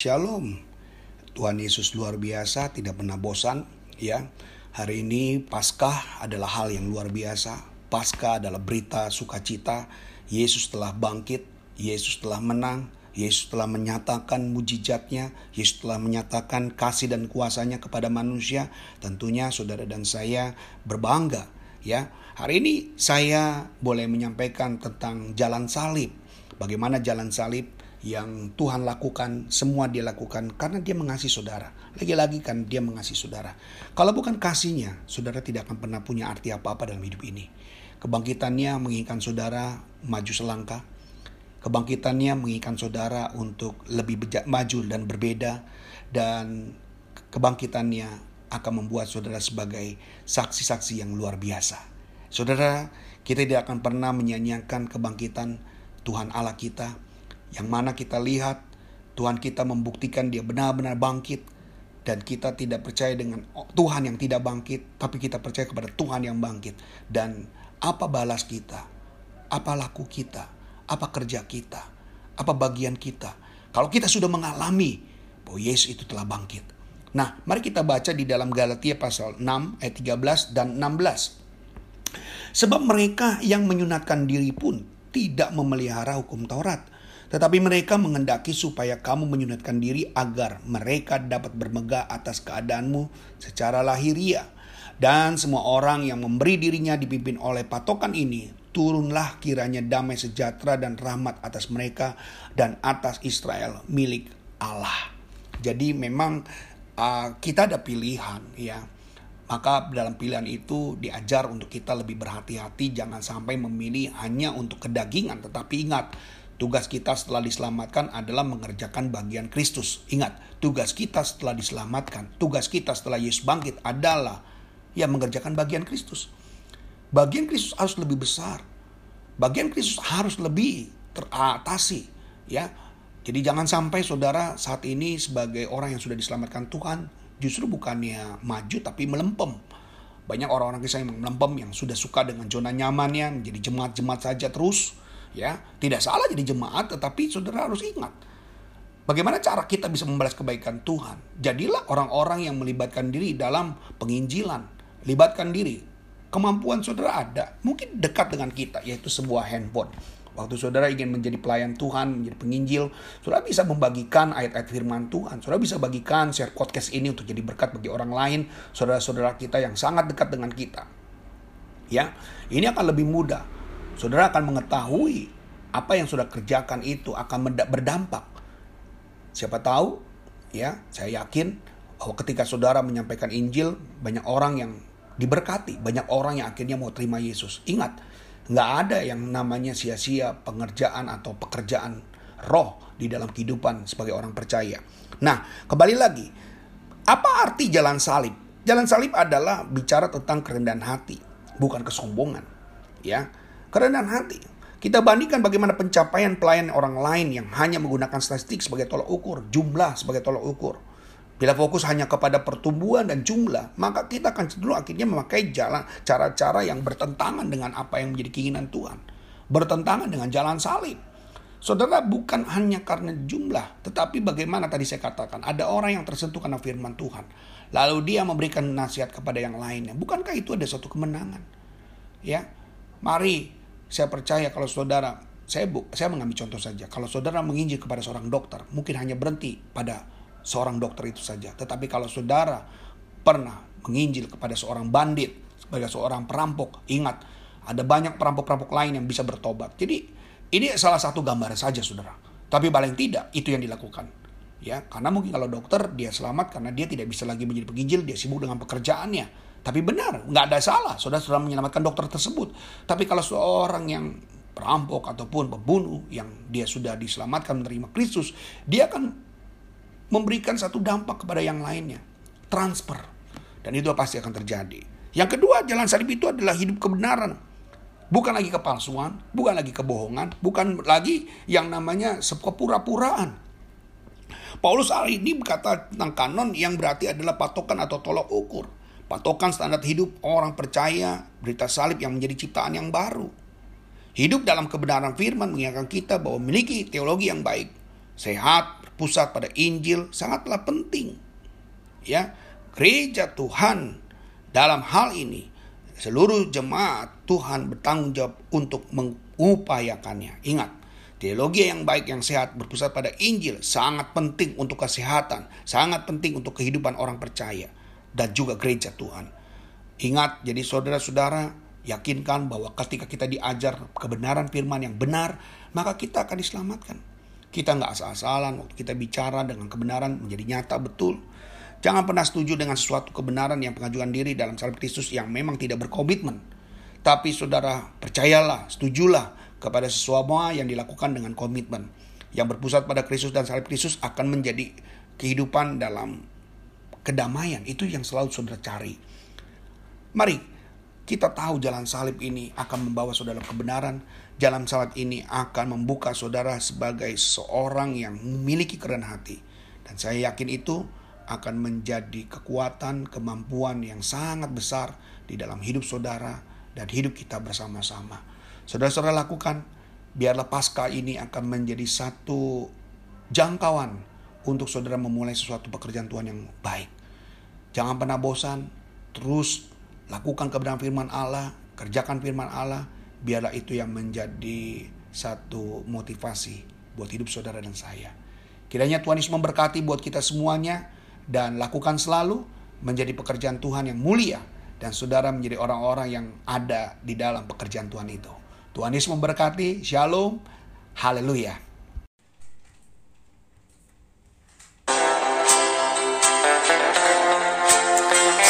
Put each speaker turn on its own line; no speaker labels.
Shalom. Tuhan Yesus luar biasa, tidak pernah bosan, ya. Hari ini Paskah adalah hal yang luar biasa. Paskah adalah berita sukacita. Yesus telah bangkit, Yesus telah menang, Yesus telah menyatakan mujizatnya, Yesus telah menyatakan kasih dan kuasanya kepada manusia. Tentunya saudara dan saya berbangga, ya. Hari ini saya boleh menyampaikan tentang jalan salib. Bagaimana jalan salib yang Tuhan lakukan, semua dia lakukan karena dia mengasihi saudara. Lagi-lagi kan dia mengasihi saudara. Kalau bukan kasihnya, saudara tidak akan pernah punya arti apa-apa dalam hidup ini. Kebangkitannya menginginkan saudara maju selangkah. Kebangkitannya menginginkan saudara untuk lebih maju dan berbeda. Dan kebangkitannya akan membuat saudara sebagai saksi-saksi yang luar biasa. Saudara, kita tidak akan pernah menyanyiakan kebangkitan Tuhan Allah kita yang mana kita lihat Tuhan kita membuktikan dia benar-benar bangkit. Dan kita tidak percaya dengan Tuhan yang tidak bangkit tapi kita percaya kepada Tuhan yang bangkit. Dan apa balas kita? Apa laku kita? Apa kerja kita? Apa bagian kita? Kalau kita sudah mengalami bahwa Yesus itu telah bangkit. Nah mari kita baca di dalam Galatia pasal 6 ayat 13 dan 16 sebab mereka yang menyunatkan diri pun tidak memelihara hukum Taurat tetapi mereka mengendaki supaya kamu menyunatkan diri agar mereka dapat bermegah atas keadaanmu secara lahiriah. Dan semua orang yang memberi dirinya dipimpin oleh patokan ini, turunlah kiranya damai sejahtera dan rahmat atas mereka dan atas Israel milik Allah. Jadi memang uh, kita ada pilihan ya. Maka dalam pilihan itu diajar untuk kita lebih berhati-hati jangan sampai memilih hanya untuk kedagingan tetapi ingat Tugas kita setelah diselamatkan adalah mengerjakan bagian Kristus. Ingat, tugas kita setelah diselamatkan, tugas kita setelah Yesus bangkit adalah ya mengerjakan bagian Kristus. Bagian Kristus harus lebih besar. Bagian Kristus harus lebih teratasi, ya. Jadi jangan sampai saudara saat ini sebagai orang yang sudah diselamatkan Tuhan justru bukannya maju tapi melempem. Banyak orang-orang kisah yang melempem yang sudah suka dengan zona nyamannya menjadi jemaat-jemaat saja terus ya tidak salah jadi jemaat tetapi saudara harus ingat. Bagaimana cara kita bisa membalas kebaikan Tuhan? Jadilah orang-orang yang melibatkan diri dalam penginjilan. Libatkan diri. Kemampuan saudara ada mungkin dekat dengan kita yaitu sebuah handphone. Waktu saudara ingin menjadi pelayan Tuhan, menjadi penginjil, saudara bisa membagikan ayat-ayat firman Tuhan. Saudara bisa bagikan share podcast ini untuk jadi berkat bagi orang lain, saudara-saudara kita yang sangat dekat dengan kita. Ya, ini akan lebih mudah saudara akan mengetahui apa yang sudah kerjakan itu akan berdampak. Siapa tahu, ya, saya yakin bahwa ketika saudara menyampaikan Injil, banyak orang yang diberkati, banyak orang yang akhirnya mau terima Yesus. Ingat, nggak ada yang namanya sia-sia pengerjaan atau pekerjaan roh di dalam kehidupan sebagai orang percaya. Nah, kembali lagi, apa arti jalan salib? Jalan salib adalah bicara tentang kerendahan hati, bukan kesombongan. Ya, kerendahan hati. Kita bandingkan bagaimana pencapaian pelayan orang lain yang hanya menggunakan statistik sebagai tolak ukur, jumlah sebagai tolak ukur. Bila fokus hanya kepada pertumbuhan dan jumlah, maka kita akan cenderung akhirnya memakai jalan cara-cara yang bertentangan dengan apa yang menjadi keinginan Tuhan. Bertentangan dengan jalan salib. Saudara bukan hanya karena jumlah, tetapi bagaimana tadi saya katakan, ada orang yang tersentuh karena firman Tuhan. Lalu dia memberikan nasihat kepada yang lainnya. Bukankah itu ada suatu kemenangan? Ya, mari saya percaya kalau saudara, saya bu, saya mengambil contoh saja. Kalau saudara menginjil kepada seorang dokter, mungkin hanya berhenti pada seorang dokter itu saja. Tetapi kalau saudara pernah menginjil kepada seorang bandit, sebagai seorang perampok, ingat ada banyak perampok-perampok lain yang bisa bertobat. Jadi ini salah satu gambaran saja saudara. Tapi paling tidak itu yang dilakukan. Ya, karena mungkin kalau dokter dia selamat karena dia tidak bisa lagi menjadi penginjil, dia sibuk dengan pekerjaannya tapi benar, nggak ada salah. Saudara sudah menyelamatkan dokter tersebut. Tapi kalau seorang yang perampok ataupun pembunuh yang dia sudah diselamatkan menerima Kristus, dia akan memberikan satu dampak kepada yang lainnya. Transfer. Dan itu pasti akan terjadi. Yang kedua, jalan salib itu adalah hidup kebenaran. Bukan lagi kepalsuan, bukan lagi kebohongan, bukan lagi yang namanya kepura-puraan. Paulus hari ini berkata tentang kanon yang berarti adalah patokan atau tolok ukur patokan standar hidup orang percaya berita salib yang menjadi ciptaan yang baru. Hidup dalam kebenaran firman mengingatkan kita bahwa memiliki teologi yang baik, sehat, berpusat pada Injil sangatlah penting. Ya, gereja Tuhan dalam hal ini seluruh jemaat Tuhan bertanggung jawab untuk mengupayakannya. Ingat, Teologi yang baik yang sehat berpusat pada Injil sangat penting untuk kesehatan, sangat penting untuk kehidupan orang percaya dan juga gereja Tuhan. Ingat, jadi saudara-saudara, yakinkan bahwa ketika kita diajar kebenaran firman yang benar, maka kita akan diselamatkan. Kita nggak asal-asalan waktu kita bicara dengan kebenaran menjadi nyata betul. Jangan pernah setuju dengan sesuatu kebenaran yang pengajuan diri dalam salib Kristus yang memang tidak berkomitmen. Tapi saudara percayalah, setujulah kepada semua yang dilakukan dengan komitmen yang berpusat pada Kristus dan salib Kristus akan menjadi kehidupan dalam kedamaian itu yang selalu saudara cari. Mari kita tahu jalan salib ini akan membawa saudara kebenaran. Jalan salib ini akan membuka saudara sebagai seorang yang memiliki keren hati. Dan saya yakin itu akan menjadi kekuatan, kemampuan yang sangat besar di dalam hidup saudara dan hidup kita bersama-sama. Saudara-saudara lakukan, biarlah pasca ini akan menjadi satu jangkauan untuk saudara memulai sesuatu pekerjaan Tuhan yang baik. Jangan pernah bosan, terus lakukan kebenaran firman Allah, kerjakan firman Allah, biarlah itu yang menjadi satu motivasi buat hidup saudara dan saya. Kiranya Tuhan Yesus memberkati buat kita semuanya dan lakukan selalu menjadi pekerjaan Tuhan yang mulia dan saudara menjadi orang-orang yang ada di dalam pekerjaan Tuhan itu. Tuhan Yesus memberkati. Shalom. Haleluya.